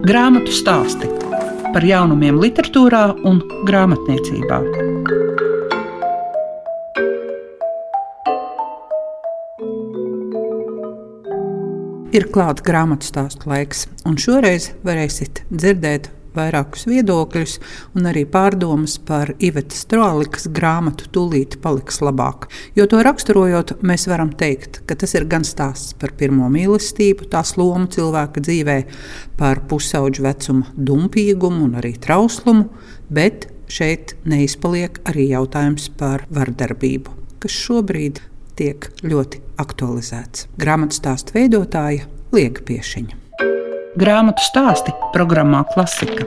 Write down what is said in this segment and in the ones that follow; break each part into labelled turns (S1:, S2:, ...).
S1: Grāmatu stāsti par jaunumiem, literatūrā un grāmatniecībā. Ir klāts grāmatu stāstu laiks, un šoreiz varēsiet dzirdēt vairākus viedokļus un arī pārdomas par Ivetas Strālikas grāmatu Tūlīt paliks labāk. Jo to raksturojot, mēs varam teikt, ka tas ir gan stāsts par pirmo mīlestību, tās lomu cilvēka dzīvē, par pusauģu vecuma dumpīgumu un arī trauslumu, bet šeit neizpaliek arī jautājums par vardarbību, kas šobrīd tiek ļoti aktualizēts. Grāmatu stāstu veidotāja Lieka Piešiņa. Grāmatu stāsti programmā Klasika.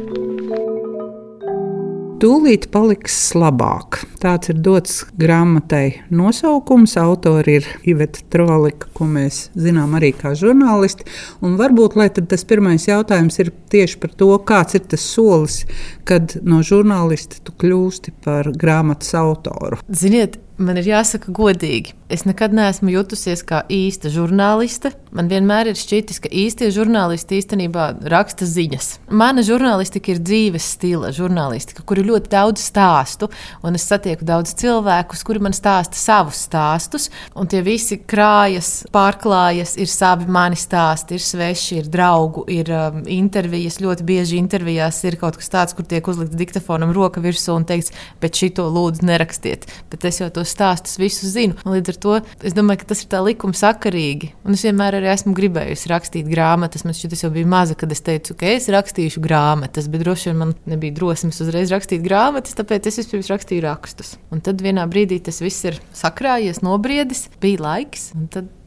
S1: Tūlīt paliks labāk. Tāds ir dots grāmatai nosaukums. Autori ir Iveta Trolika, ko mēs zinām arī kā žurnālisti. Un varbūt tas pirmais jautājums ir tieši par to, kāds ir tas solis, kad no žurnālista tu kļūsti par grāmatas autoru.
S2: Ziniet, Man ir jāsaka, godīgi. Es nekad neesmu jutusies kā īsta žurnāliste. Man vienmēr ir šķitis, ka īstie žurnālisti īstenībā raksta ziņas. Mana žurnālistika ir dzīves stila žurnālistika, kur ir ļoti daudz stāstu. Es satieku daudz cilvēkus, kuri man stāsta savus stāstus. Un tie visi krājas, pārklājas, ir savi mani stāsti, ir sveši, ir draugu, ir um, intervijas. Ļoti bieži intervijās ir kaut kas tāds, kur tiek uzlikts diktafonam roka virsū un teikts, bet šito lūdzu nerakstiet. Bet es jau to tos stāstus visus zinu. Un līdz ar to es domāju, ka tas ir tā likuma sakarīgi. Un es vienmēr arī esmu gribējusi rakstīt grāmatas. Man šķiet, tas jau bija maza, kad es teicu, ka es rakstīšu grāmatas, bet droši vien man nebija drosmes uzreiz rakstīt grāmatas, tāpēc es vispirms rakstīju rakstus. Un tad vienā brīdī tas viss ir sakrājies, nobriedis, bija laiks.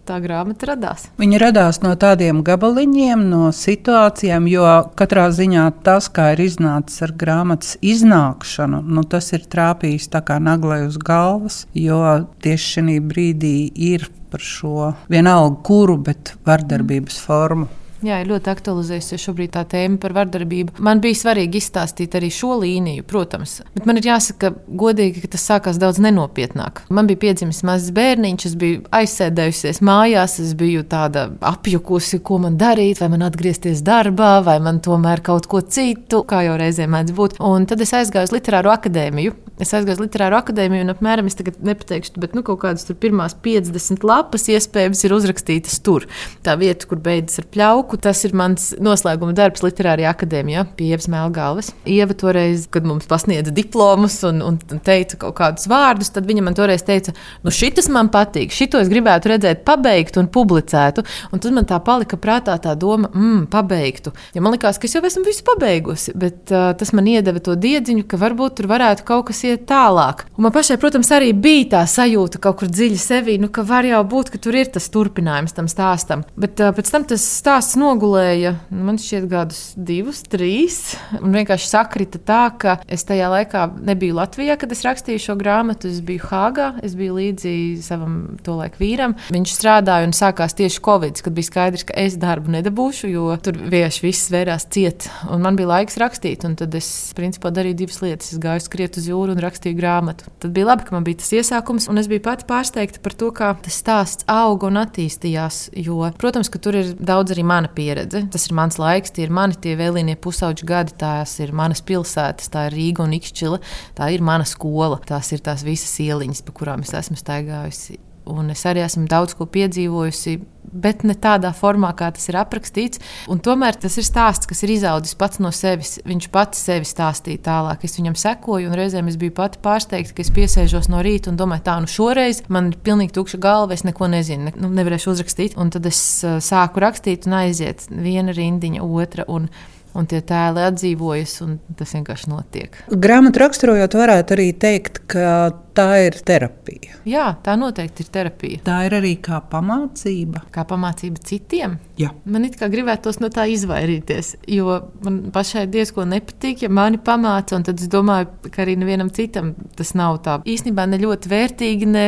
S2: Tā grāmata radās?
S1: Viņa radās no tādiem gabaliņiem, no situācijām, jo katrā ziņā tas, kā ir iznācis ar grāmatas iznākšanu, nu, tas ir trāpījis tā kā naglai uz galvas, jo tieši šī brīdī ir par šo vienalga kuru, bet vardarbības formu.
S2: Jā, ir ļoti aktualizējusies šobrīd tā tēma par vardarbību. Man bija svarīgi izstāstīt arī šo līniju, protams. Bet man ir jāsaka, godīgi, ka tas sākās daudz nenopietnāk. Man bija piedzimis mazs bērniņš, es biju aizsēdējusies mājās, es biju tāda apjukusi, ko man darīt, vai man atgriezties darbā, vai man tomēr kaut ko citu, kā jau reizēm mēdz būt. Un tad es aizgāju uz literāro akadēmiju. Es aizgāju uz literāro akadēmiju, un apmēram es tagad nepateikšu, bet nu, kaut kādas pirmās 50 lapas iespējams ir uzrakstītas tur. Tā vieta, kur beidzas ar pļauku lauku. Tas ir mans noslēguma darbs Literārajā akadēmijā pie Ievas Melngāles. Ieva toreiz, kad mums pasniedza diplomus un, un teica kaut kādus vārdus, tad viņa man toreiz teica, nu šis man patīk, šito es gribētu redzēt pabeigtu un publicētu. Un tad man tā palika prātā tā doma, mmm, pabeigtu. Ja man liekas, ka es jau esmu visu pabeigusi, bet uh, tas man iedeva to diedziņu, ka varbūt tur varētu kaut kas iet tālāk. Un man pašai, protams, arī bija tā sajūta kaut kur dziļi sevī, nu, ka var jau būt, ka tur ir tas turpinājums tam stāstam. Bet uh, pēc tam tas stāsts nogulēja, nu, man šķiet, gadus, divus, trīs. Un vienkārši sakrita tā, ka es tajā laikā nebiju Latvijā, kad es rakstīju šo grāmatu. Es biju Hāgā, es biju līdzi savam tolaik vīram. Viņš strādāja un sākās tieši Covid, kad bija skaidrs, ka es darbu nedabūšu, jo tur vienkārši viss vērās ciet. Un man bija laiks rakstīt, un tad es principā darīju divas lietas. Es gāju skriet uz jūru un rakstīju grāmatu. Tad bija labi, ka man bija tas iesākums, un es biju pati pārsteigta par to, kā tas stāsts auga un attīstījās. Jo, protams, ka tur ir daudz arī mana pieredze. Tas ir mans laiks, tie ir mani tie vēlīnie pusauģi gadi, tās ir manas pilsētas, tā ir Rīga un Ikšķila, tā ir mana skola, tās ir tās visas ieliņas, pa kurām es esmu staigājusi. Un es arī esmu daudz ko piedzīvojusi, bet ne tādā formā, kā tas ir aprakstīts. Un tomēr tas ir stāsts, kas ir izaudzis pats no sevis. Viņš pats sevi stāstīja tālāk. Es viņam sekoju, un reizēm es biju pati pārsteigta, ka es piesēžos no rīta un domāju, tā, nu šoreiz man ir pilnīgi tukša galva, es neko nezinu, ne, nu, nevarēšu uzrakstīt. Un tad es uh, sāku rakstīt un aiziet viena rindiņa, otra. Un, un tie tēli atdzīvojas, un tas vienkārši notiek.
S1: Grāmatu raksturojot, varētu arī teikt, ka tā ir terapija.
S2: Jā, tā noteikti ir terapija.
S1: Tā ir arī kā pamācība.
S2: Kā pamācība citiem.
S1: Jā.
S2: Man it kā gribētos no tā izvairīties, jo man pašai diezgan nepatīk, ja mani pamāca, un tad es domāju, ka arī nevienam citam tas nav tā īstenībā ne ļoti vērtīgi, ne,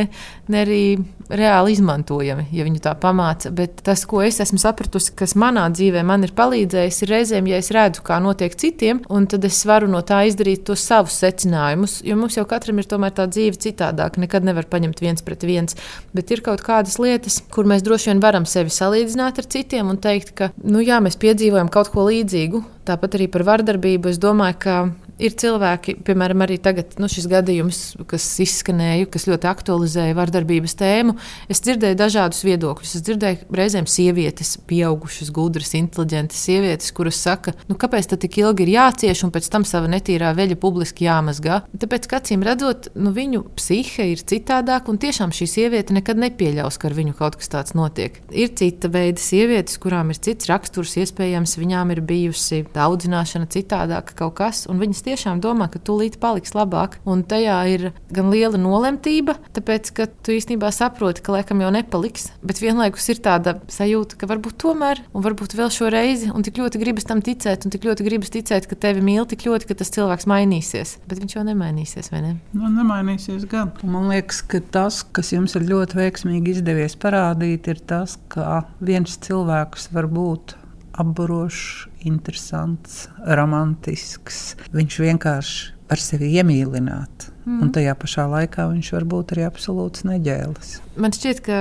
S2: ne arī reāli izmantojami, ja viņu tā pamāca. Bet tas, ko es esmu sapratusi, kas manā dzīvē man ir palīdzējis, ir reizēm, ja es redzu, kā notiek citiem, un tad es varu no tā izdarīt tos savus secinājumus. Jo mums jau katram ir tomēr tā dzīve divi citādāki. Nekad nevar paņemt viens pret viens. Bet ir kaut kādas lietas, kur mēs droši vien varam sevi salīdzināt ar citiem un teikt, ka nu, jā, mēs piedzīvojam kaut ko līdzīgu. Tāpat arī par vardarbību. Es domāju, ka Ir cilvēki, piemēram, arī tagad, nu, šis gadījums, kas izskanēja, kas ļoti aktualizēja vardarbības tēmu. Es dzirdēju dažādus viedokļus. Es dzirdēju reizēm sievietes, pieaugušas, gudras, inteliģentas sievietes, kuras saka, nu, kāpēc tā tik ilgi ir jācieš un pēc tam sava netīrā veļa publiski jāmazgā. Tāpēc, acīm redzot, nu, viņu psihe ir citādāka un tiešām šī sieviete nekad nepieļaus, ka ar viņu kaut kas tāds notiek. Ir cita veida sievietes, kurām ir cits raksturs, iespējams, viņām ir bijusi audzināšana citādāka kaut kas, un viņas tiešām domā, ka tūlīt paliks labāk. Un tajā ir gan liela nolemtība, tāpēc, ka tu īstenībā saproti, ka laikam jau nepaliks. Bet vienlaikus ir tāda sajūta, ka varbūt tomēr, un varbūt vēl šo reizi, un tik ļoti gribas tam ticēt, un tik ļoti gribas ticēt, ka tevi mīl tik ļoti, ka tas cilvēks mainīsies. Bet viņš jau nemainīsies, vai ne?
S1: Nu, nemainīsies gan. Man liekas, ka tas, kas jums ir ļoti veiksmīgi izdevies parādīt, ir tas, ka viens cilvēks var būt apburošs, interesants, romantisks. Viņš vienkārši var sevi iemīlināt. Mm. Un tajā pašā laikā viņš var būt arī absolūts neģēlis.
S2: Man šķiet, ka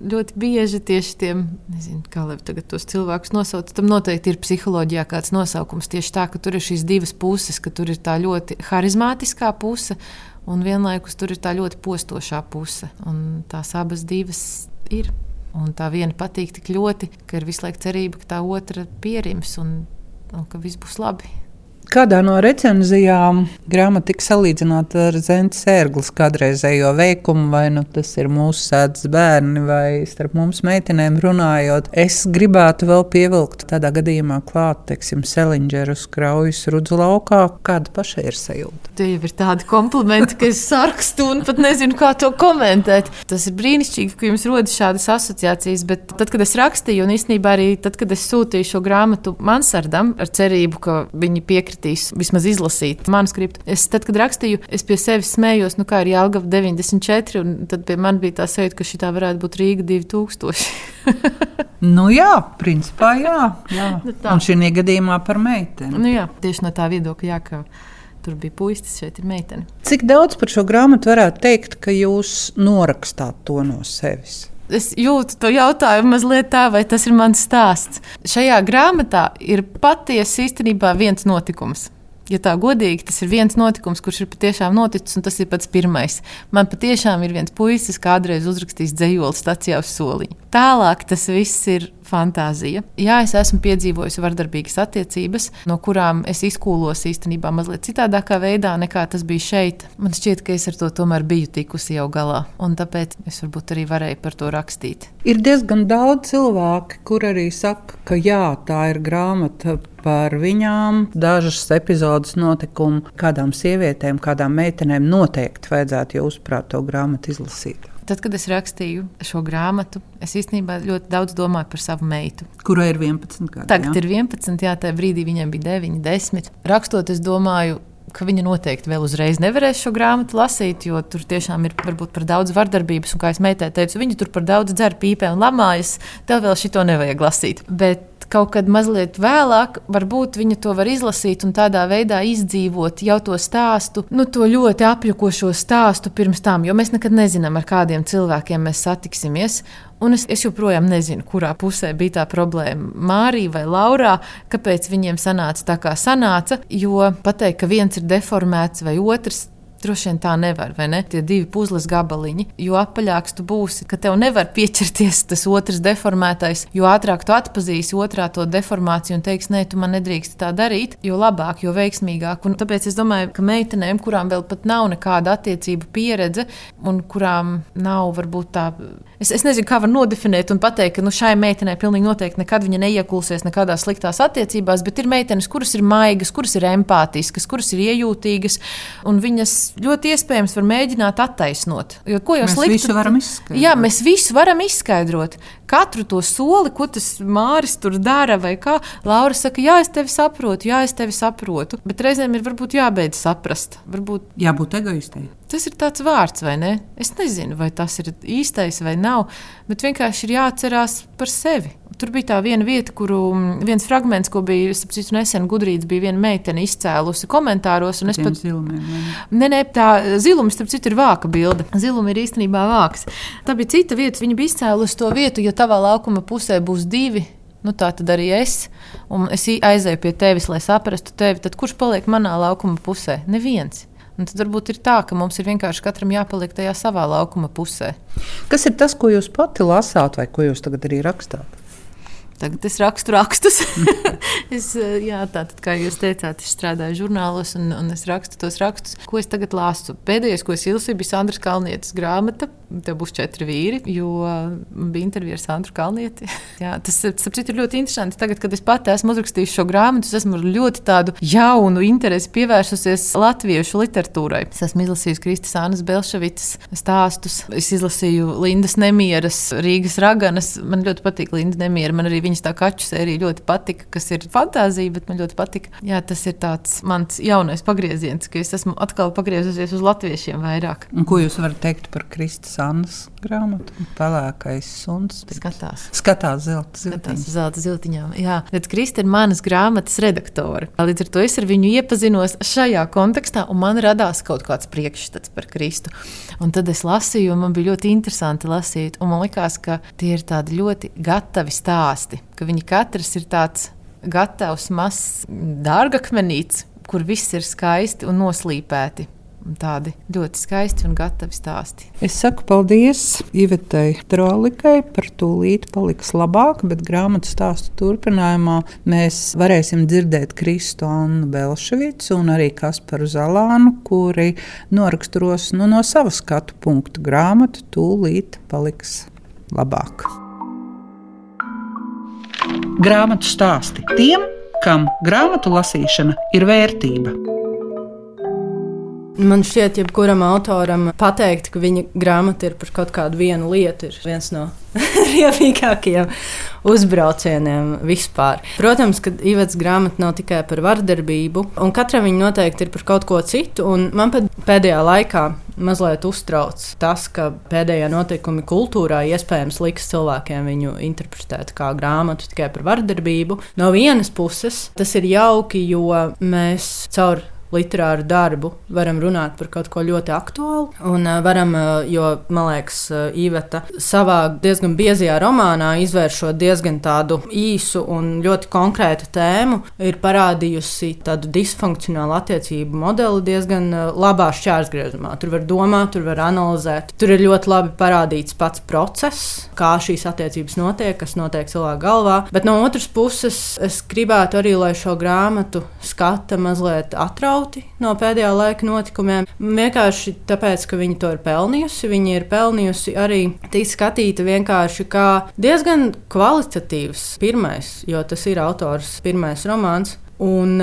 S2: ļoti bieži tieši tiem, nezinu, kā lai tagad tos cilvēkus nosauc, tam noteikti ir psiholoģijā kāds nosaukums. Tieši tā, ka tur ir šīs divas puses, ka tur ir tā ļoti harizmātiskā puse. Un vienlaikus tur ir tā ļoti postošā puse. Un tās abas divas ir. Un tā viena patīk tik ļoti, ka ir visu laiku cerība, ka tā otra pierims un, un ka viss būs labi.
S1: Kādā no recenzijām grāmata tika salīdzināta ar Zemes sērglas kādreizējo veikumu, vai nu tas ir mūsu sēdes bērni, vai starp mums meitenēm runājot. Es gribētu vēl pievilkt tādā gadījumā klāt, teiksim, Selingeru kraujas rudzu laukā. Kāda paša ir sajūta?
S2: Tie jau ir tādi komplimenti, ka es sarakstu un pat nezinu, kā to komentēt. Tas ir brīnišķīgi, ka jums rodas šādas asociācijas, bet tad, kad es rakstīju, un īstenībā arī tad, kad es sūtīju šo grāmatu Mansardam ar cerību, ka viņi piekritīs piekritīs vismaz izlasīt manuskriptu. Es tad, kad rakstīju, es pie sevis smējos, nu kā ir Jālgava 94, un tad pie man bija tā sajūta, ka šī varētu būt Rīga 2000.
S1: nu jā, principā jā. jā. Nu tā. un šī gadījumā par meiteni.
S2: Nu jā, tieši no tā viedokļa, jā, ka tur bija puisis, šeit ir meitene.
S1: Cik daudz par šo grāmatu varētu teikt, ka jūs norakstāt to no sevis?
S2: Es jūtu to jautājumu mazliet tā, vai tas ir mans stāsts. Šajā grāmatā ir patiesi īstenībā viens notikums. Ja tā godīgi, tas ir viens notikums, kurš ir patiešām noticis, un tas ir pats pirmais. Man patiešām ir viens puisis, kādreiz uzrakstījis dzējoli stācijā uz soliņa. Tālāk tas viss ir fantāzija. Jā, es esmu piedzīvojusi vardarbīgas attiecības, no kurām es izkūlos īstenībā mazliet citādākā veidā nekā tas bija šeit. Man šķiet, ka es ar to tomēr biju tikusi jau galā, un tāpēc es varbūt arī varēju par to rakstīt.
S1: Ir diezgan daudz cilvēku, kur arī saka, ka jā, tā ir grāmata par viņām. Dažas epizodes notikumu kādām sievietēm, kādām meitenēm noteikti vajadzētu, ja uzprāt, to grāmatu izlasīt.
S2: Tad, kad es rakstīju šo grāmatu, es īstenībā ļoti daudz domāju par savu meitu.
S1: Kurai ir 11 gadi?
S2: Tagad jā? ir 11, jā, tajā brīdī viņai bija 9, 10. Rakstot, es domāju, ka viņa noteikti vēl uzreiz nevarēs šo grāmatu lasīt, jo tur tiešām ir varbūt par daudz vardarbības. Un, kā es meitai teicu, viņa tur par daudz dzer pīpē un lamājas. Tev vēl šito nevajag lasīt. Bet kaut kad mazliet vēlāk, varbūt viņa to var izlasīt un tādā veidā izdzīvot jau to stāstu, nu, to ļoti apjukošo stāstu pirms tam, jo mēs nekad nezinām, ar kādiem cilvēkiem mēs satiksimies. Un es, es joprojām nezinu, kurā pusē bija tā problēma. Mārija vai Laurā, kāpēc viņiem sanāca tā, kā sanāca. Jo pateikt, ka viens ir deformēts vai otrs, Droši vien tā nevar, vai ne? Tie divi puzles gabaliņi. Jo apaļāks tu būsi, ka tev nevar pieķerties tas otrs deformētais, jo ātrāk tu atpazīsi otrā to deformāciju un teiksi, nē, tu man nedrīkst tā darīt, jo labāk, jo veiksmīgāk. Un tāpēc es domāju, ka meitenēm, kurām vēl pat nav nekāda attiecību pieredze un kurām nav varbūt tā, es, es nezinu, kā var nodefinēt un pateikt, ka nu, šai meitenei pilnīgi noteikti nekad viņa neiekulsies nekādās sliktās attiecībās, bet ir meitenes, kuras ir maigas, kuras ir empātiskas, kuras ir iejūtīgas un viņas ļoti iespējams var mēģināt attaisnot. Jo, ko jau
S1: mēs sliktu, visu varam izskaidrot?
S2: Jā, mēs visu varam izskaidrot. Katru to soli, ko tas Māris tur dara, vai kā Laura saka, jā, es tevi saprotu, jā, es tevi saprotu. Bet reizēm ir varbūt jābeidz saprast. Varbūt...
S1: Jābūt egoistei.
S2: Tas ir tāds vārds, vai ne? Es nezinu, vai tas ir īstais vai nav, bet vienkārši ir jāatcerās par sevi. Tur bija tā viena vieta, kuru viens fragments, ko bija citu, nesen gudrīts, bija viena meitene izcēlusi komentāros. Es pat. Nē, nē, tā zilums, starp citu, ir vāka bilde. Ziluma ir īstenībā vāks. Tā bija cita vieta, viņa bija izcēlusi to vietu, ja tavā laukuma pusē būs divi. Nu, tā tad arī es. Un es aizēju pie tevis, lai saprastu tevi. Tad kurš paliek manā laukuma pusē? Neviens. Un tad varbūt ir tā, ka mums ir vienkārši katram jāpaliek tajā savā laukuma pusē.
S1: Kas ir tas, ko jūs pati lasāt, vai ko jūs tagad arī rakstāt?
S2: Tagad es rakstu rakstus. es, eh, jā, tātad, kā jūs teicāt, es strādāju žurnālos un, un es rakstu tos rakstus. Ko es tagad lasu? Pēdējais, ko es ilsīju, bija Sandra Kalnietes grāmata. Tev būs četri vīri, jo bija intervija ar Sandru Kalnieti. jā, tas citu, ir ļoti interesanti. Tagad, kad es pati esmu uzrakstījis šo grāmatu, es esmu ļoti tādu jaunu interesi pievērsusies latviešu literatūrai. Es esmu izlasījusi Kristis Annas Belševicas stāstus. Es izlasīju Lindas Nemieras, Rīgas raganas. Man ļoti patīk Linda Nemiera. Man arī viņas tā kaču sērija ļoti patika, kas ir fantāzija, bet man ļoti patika. Jā, tas ir tāds mans jaunais pagrieziens, ka es esmu atkal pagriezusies uz latviešiem vairāk.
S1: Un ko jūs varat teikt par Kristus Annas grāmatu? Pelēkais suns.
S2: Skatās.
S1: Skatās zelta
S2: ziltiņām. Zelta ziltiņām. Jā, bet Krista ir manas grāmatas redaktore. Līdz ar to es ar viņu iepazinos šajā kontekstā, un man radās kaut kāds priekšstats par Kristu. Un tad es lasīju, un man bija ļoti interesanti lasīt. Man liekas, ka tie ir tādi ļoti gatavi stāsti ka viņi katrs ir tāds gatavs, mazs dārgakmenīts, kur viss ir skaisti un noslīpēti. Tādi ļoti skaisti un gatavi stāsti.
S1: Es saku paldies Ivetai Trolikai par tūlīt paliks labāk, bet grāmatu stāstu turpinājumā mēs varēsim dzirdēt Kristu Annu Belševicu un arī Kasparu Zalānu, kuri noraksturos nu, no sava skatu punktu grāmatu tūlīt paliks labāk. Grāmatu stāsti tiem, kam grāmatu lasīšana ir vērtība.
S3: Man šķiet, jebkuram autoram pateikt, ka viņa grāmata ir par kaut kādu vienu lietu, ir viens no riebīgākajiem uzbraucieniem vispār. Protams, ka Ivets grāmata nav tikai par vardarbību, un katram viņa noteikti ir par kaut ko citu. Man pēdējā laikā mazliet uztrauc tas, ka pēdējie notikumi kultūrā iespējams liks cilvēkiem viņu interpretēt kā grāmatu tikai par vardarbību. No vienas puses, tas ir jauki, jo mēs caur literāru darbu, varam runāt par kaut ko ļoti aktuālu. Un uh, varam, uh, jo man liekas, uh, Iveta savā diezgan biezajā romānā izvēršot diezgan tādu īsu un ļoti konkrētu tēmu, ir parādījusi tādu disfunkcionālu attiecību modeli diezgan labā šķērsgriezumā. Tur var domāt, tur var analizēt. Tur ir ļoti labi parādīts pats process, kā šīs attiecības notiek, kas notiek cilvēka galvā. Bet no otras puses, es gribētu arī, lai šo grāmatu skata mazliet atrauc atrauti no pēdējā laika notikumiem. Vienkārši tāpēc, ka viņi to ir pelnījusi. Viņi ir pelnījusi arī tikt skatīta vienkārši kā diezgan kvalitatīvs pirmais, jo tas ir autors pirmais romāns. Un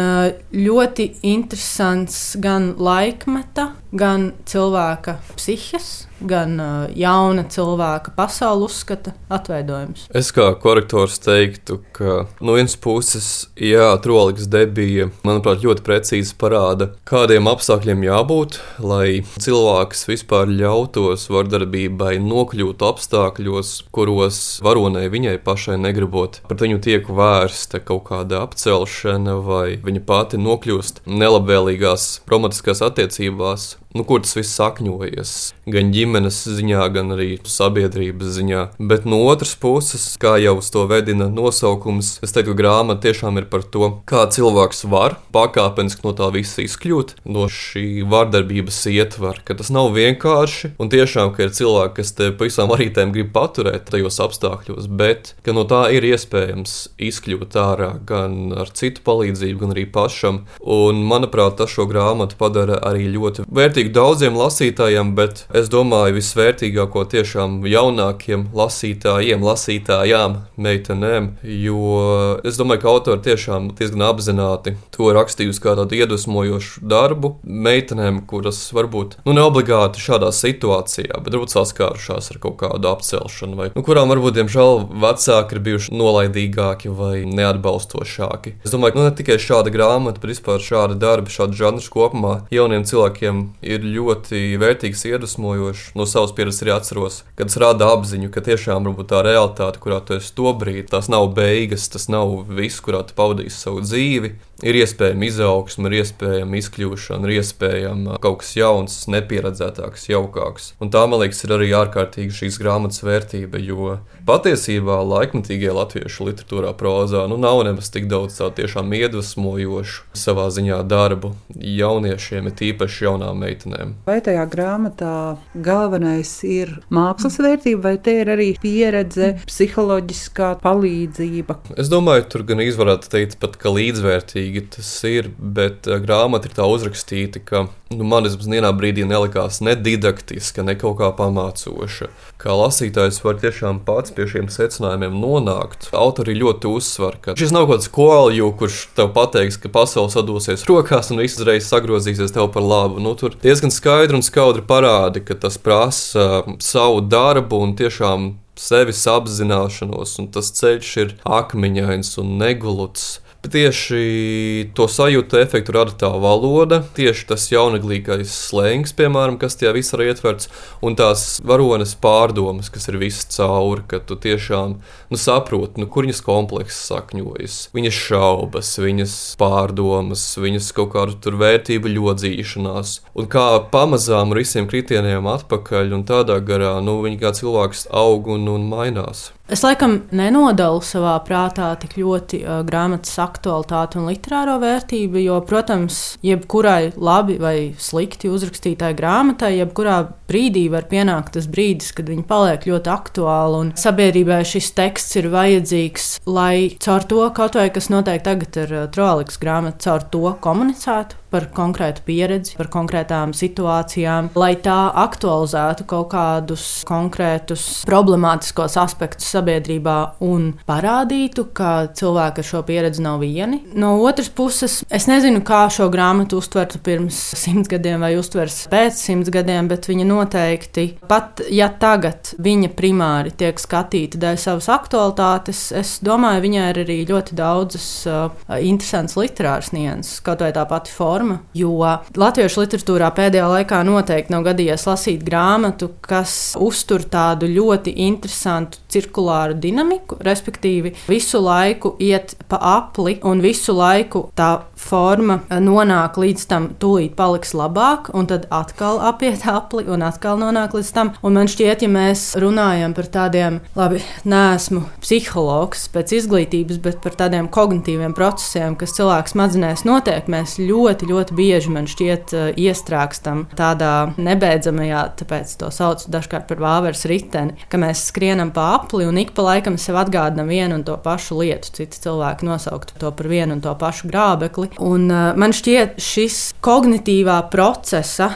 S3: ļoti interesants gan laikmeta, gan cilvēka psihes gan uh, jauna cilvēka pasaules uzskata atveidojums.
S4: Es kā korektors teiktu, ka no vienas puses, jā, troliks debija, manuprāt, ļoti precīzi parāda, kādiem apstākļiem jābūt, lai cilvēks vispār ļautos vardarbībai nokļūt apstākļos, kuros varonei viņai pašai negribot. Pret viņu tiek vērsta kaut kāda apcelšana, vai viņa pati nokļūst nelabvēlīgās romantiskās attiecībās, nu, kur tas viss sakņojas. Gan ģimenes ziņā, gan arī sabiedrības ziņā. Bet no otras puses, kā jau uz to vedina nosaukums, es teiktu, ka grāmata tiešām ir par to, kā cilvēks var pakāpeniski no tā visa izkļūt, no šī vardarbības ietvara, ka tas nav vienkārši un tiešām, ka ir cilvēki, kas te pavisam arī tiem grib paturēt tajos apstākļos, bet ka no tā ir iespējams izkļūt ārā gan ar citu palīdzību, gan arī pašam. Un, manuprāt, tas šo grāmatu padara arī ļoti vērtīgu vērtīgi daudziem lasītājiem, bet es domāju, visvērtīgāko tiešām jaunākiem lasītājiem, lasītājām, meitenēm. Jo es domāju, ka autori tiešām diezgan apzināti to rakstījusi kā tādu iedvesmojošu darbu meitenēm, kuras varbūt nu, ne obligāti šādā situācijā, bet varbūt saskārušās ar kaut kādu apcelšanu, vai nu, kurām varbūt, diemžēl, vecāki ir bijuši nolaidīgāki vai neatbalstošāki. Es domāju, ka nu, ne tikai šāda grāmata, bet vispār šāda darba, šāda žanrs kopumā jauniem cilvēkiem ir ļoti vērtīgs, iedvesmojošs. No savas pieredzes arī atceros, kad tas rada apziņu, ka tiešām varbūt tā realitāte, kurā tu esi to brīdi, tas nav beigas, tas nav viss, kurā tu pavadīsi savu dzīvi. Ir iespējama izaugsme, ir iespējama izkļūšana, ir iespējama kaut kas jauns, nepieredzētāks, jaukāks. Un tā, man liekas, ir arī ārkārtīgi šīs grāmatas vērtība, jo patiesībā laikmatīgajā latviešu literatūrā, prozā, nu nav nemaz tik daudz tādu tiešām iedvesmojošu savā ziņā darbu jauniešiem, ir tīpaši jaunām meitenēm.
S1: Vai tajā grāmatā galvenais ir mākslas vērtība, vai te ir arī pieredze, psiholoģiskā palīdzība?
S4: Es domāju, tur gan izvarētu teikt, pat, ka līdzvērtīgi svarīgi tas ir, bet uh, grāmata ir tā uzrakstīta, ka nu, man tas vienā brīdī nelikās ne didaktiska, ne kaut kā pamācoša. Kā lasītājs var tiešām pats pie šiem secinājumiem nonākt. Autori ļoti uzsver, ka šis nav kaut kāds koalju, kurš tev pateiks, ka pasaule sadosies rokās un viss uzreiz sagrozīsies tev par labu. Nu, tur diezgan skaidri un skaudri parāda, ka tas prasa uh, savu darbu un tiešām sevis apzināšanos, un tas ceļš ir akmeņains un negluds. Tieši to sajūtu efektu rada tā valoda, tieši tas jaunaglīgais slēgis, piemēram, kas tajā visā ir ietverts, un tās varonas pārdomas, kas ir visas cauri, ka tu tiešām nu, saproti, nu, kur viņas komplekss sakņojas. Viņas šaubas, viņas pārdomas, viņas kaut kādu vērtību ļodzīšanās, un kā pamazām ar visiem kritieniem atpakaļ, un tādā garā nu, viņi kā cilvēks aug un, un mainās.
S3: Es laikam nenodalu savā prātā tik ļoti uh, grāmatas aktualitāti un literāro vērtību, jo, protams, jebkurai labi vai slikti uzrakstītai grāmatai, jebkurā brīdī var pienākt tas brīdis, kad viņa paliek ļoti aktuāla un sabiedrībai šis teksts ir vajadzīgs, lai caur to kaut vai kas notiek tagad ar uh, Trolikas grāmatu, caur to komunicētu par konkrētu pieredzi, par konkrētām situācijām, lai tā aktualizētu kaut kādus konkrētus problemātiskos aspektus sabiedrībā un parādītu, ka cilvēki ar šo pieredzi nav vieni. No otras puses, es nezinu, kā šo grāmatu uztvertu pirms simts gadiem vai uztvers pēc simts gadiem, bet viņa noteikti, pat ja tagad viņa primāri tiek skatīta dēļ savas aktualitātes, es domāju, viņai ir arī ļoti daudzas uh, interesantas literāras nianses, kaut vai tā pati forma. Jo latviešu literatūrā pēdējā laikā noteikti nav gadījies lasīt grāmatu, kas uztur tādu ļoti interesantu cirkulāru dinamiku, respektīvi, visu laiku iet pa apli un visu laiku tā forma nonāk līdz tam, tūlīt paliks labāk, un tad atkal apiet apli un atkal nonāk līdz tam. Un man šķiet, ja mēs runājam par tādiem, labi, neesmu psihologs pēc izglītības, bet par tādiem kognitīviem procesiem, kas cilvēku smadzenēs notiek, mēs ļoti, ļoti bieži, man šķiet, eh, iestrēgstam tādā nebeidzamajā, tāpēc to sauc dažkārt par vāveres riteni, ka mēs skrienam pa apli un ik pa laikam sev atgādinām vienu un to pašu lietu. Citi cilvēki nosauktu to par vienu un to pašu grābekli. Un, uh, man šķiet, šis kognitīvā procesa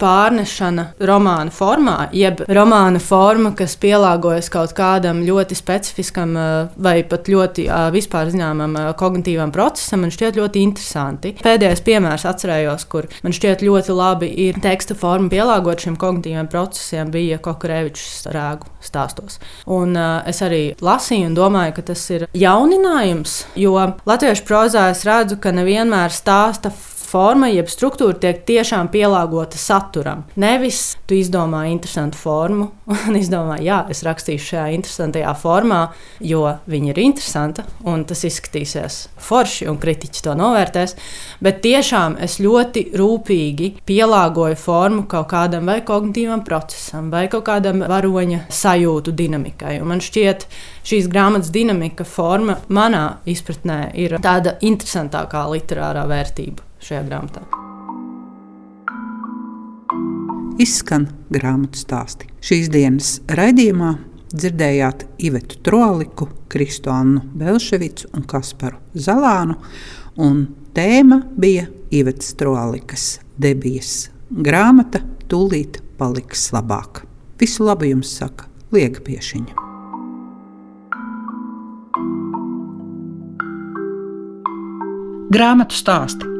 S3: pārnešana romāna formā, jeb romāna forma, kas pielāgojas kaut kādam ļoti specifiskam eh, vai pat ļoti eh, vispār zināmam eh, kognitīvam procesam, man šķiet ļoti interesanti. Pēdējais piemērs atcerējos, kur man šķiet ļoti labi ir teksta forma pielāgot šiem kognitīviem procesiem, bija Kokorevičs rēgu stāstos. Un es arī lasīju un domāju, ka tas ir jauninājums, jo latviešu prozā es redzu, ka nevienmēr stāsta forma, jeb struktūra tiek tiešām pielāgota saturam. Nevis tu izdomā interesantu formu un izdomā, jā, es rakstīšu šajā interesantajā formā, jo viņa ir interesanta un tas izskatīsies forši un kritiķi to novērtēs. Bet tiešām es ļoti rūpīgi pielāgoju formu kaut kādam vai kognitīvam procesam vai kaut kādam varoņa sajūtu dinamikai. Un man šķiet, šīs grāmatas dinamika, forma manā izpratnē ir tāda interesantākā literārā vērtība šajā grāmatā.
S1: Izskan grāmatu stāsti. Šīs dienas raidījumā dzirdējāt Ivetu Troliku, Kristiānu Belševicu un Kasparu Zalānu, un tēma bija Ivetas Trolikas debijas grāmata Tūlīt paliks labāk. Visu labu jums saka Liega Piešiņa. Grāmatu stāsti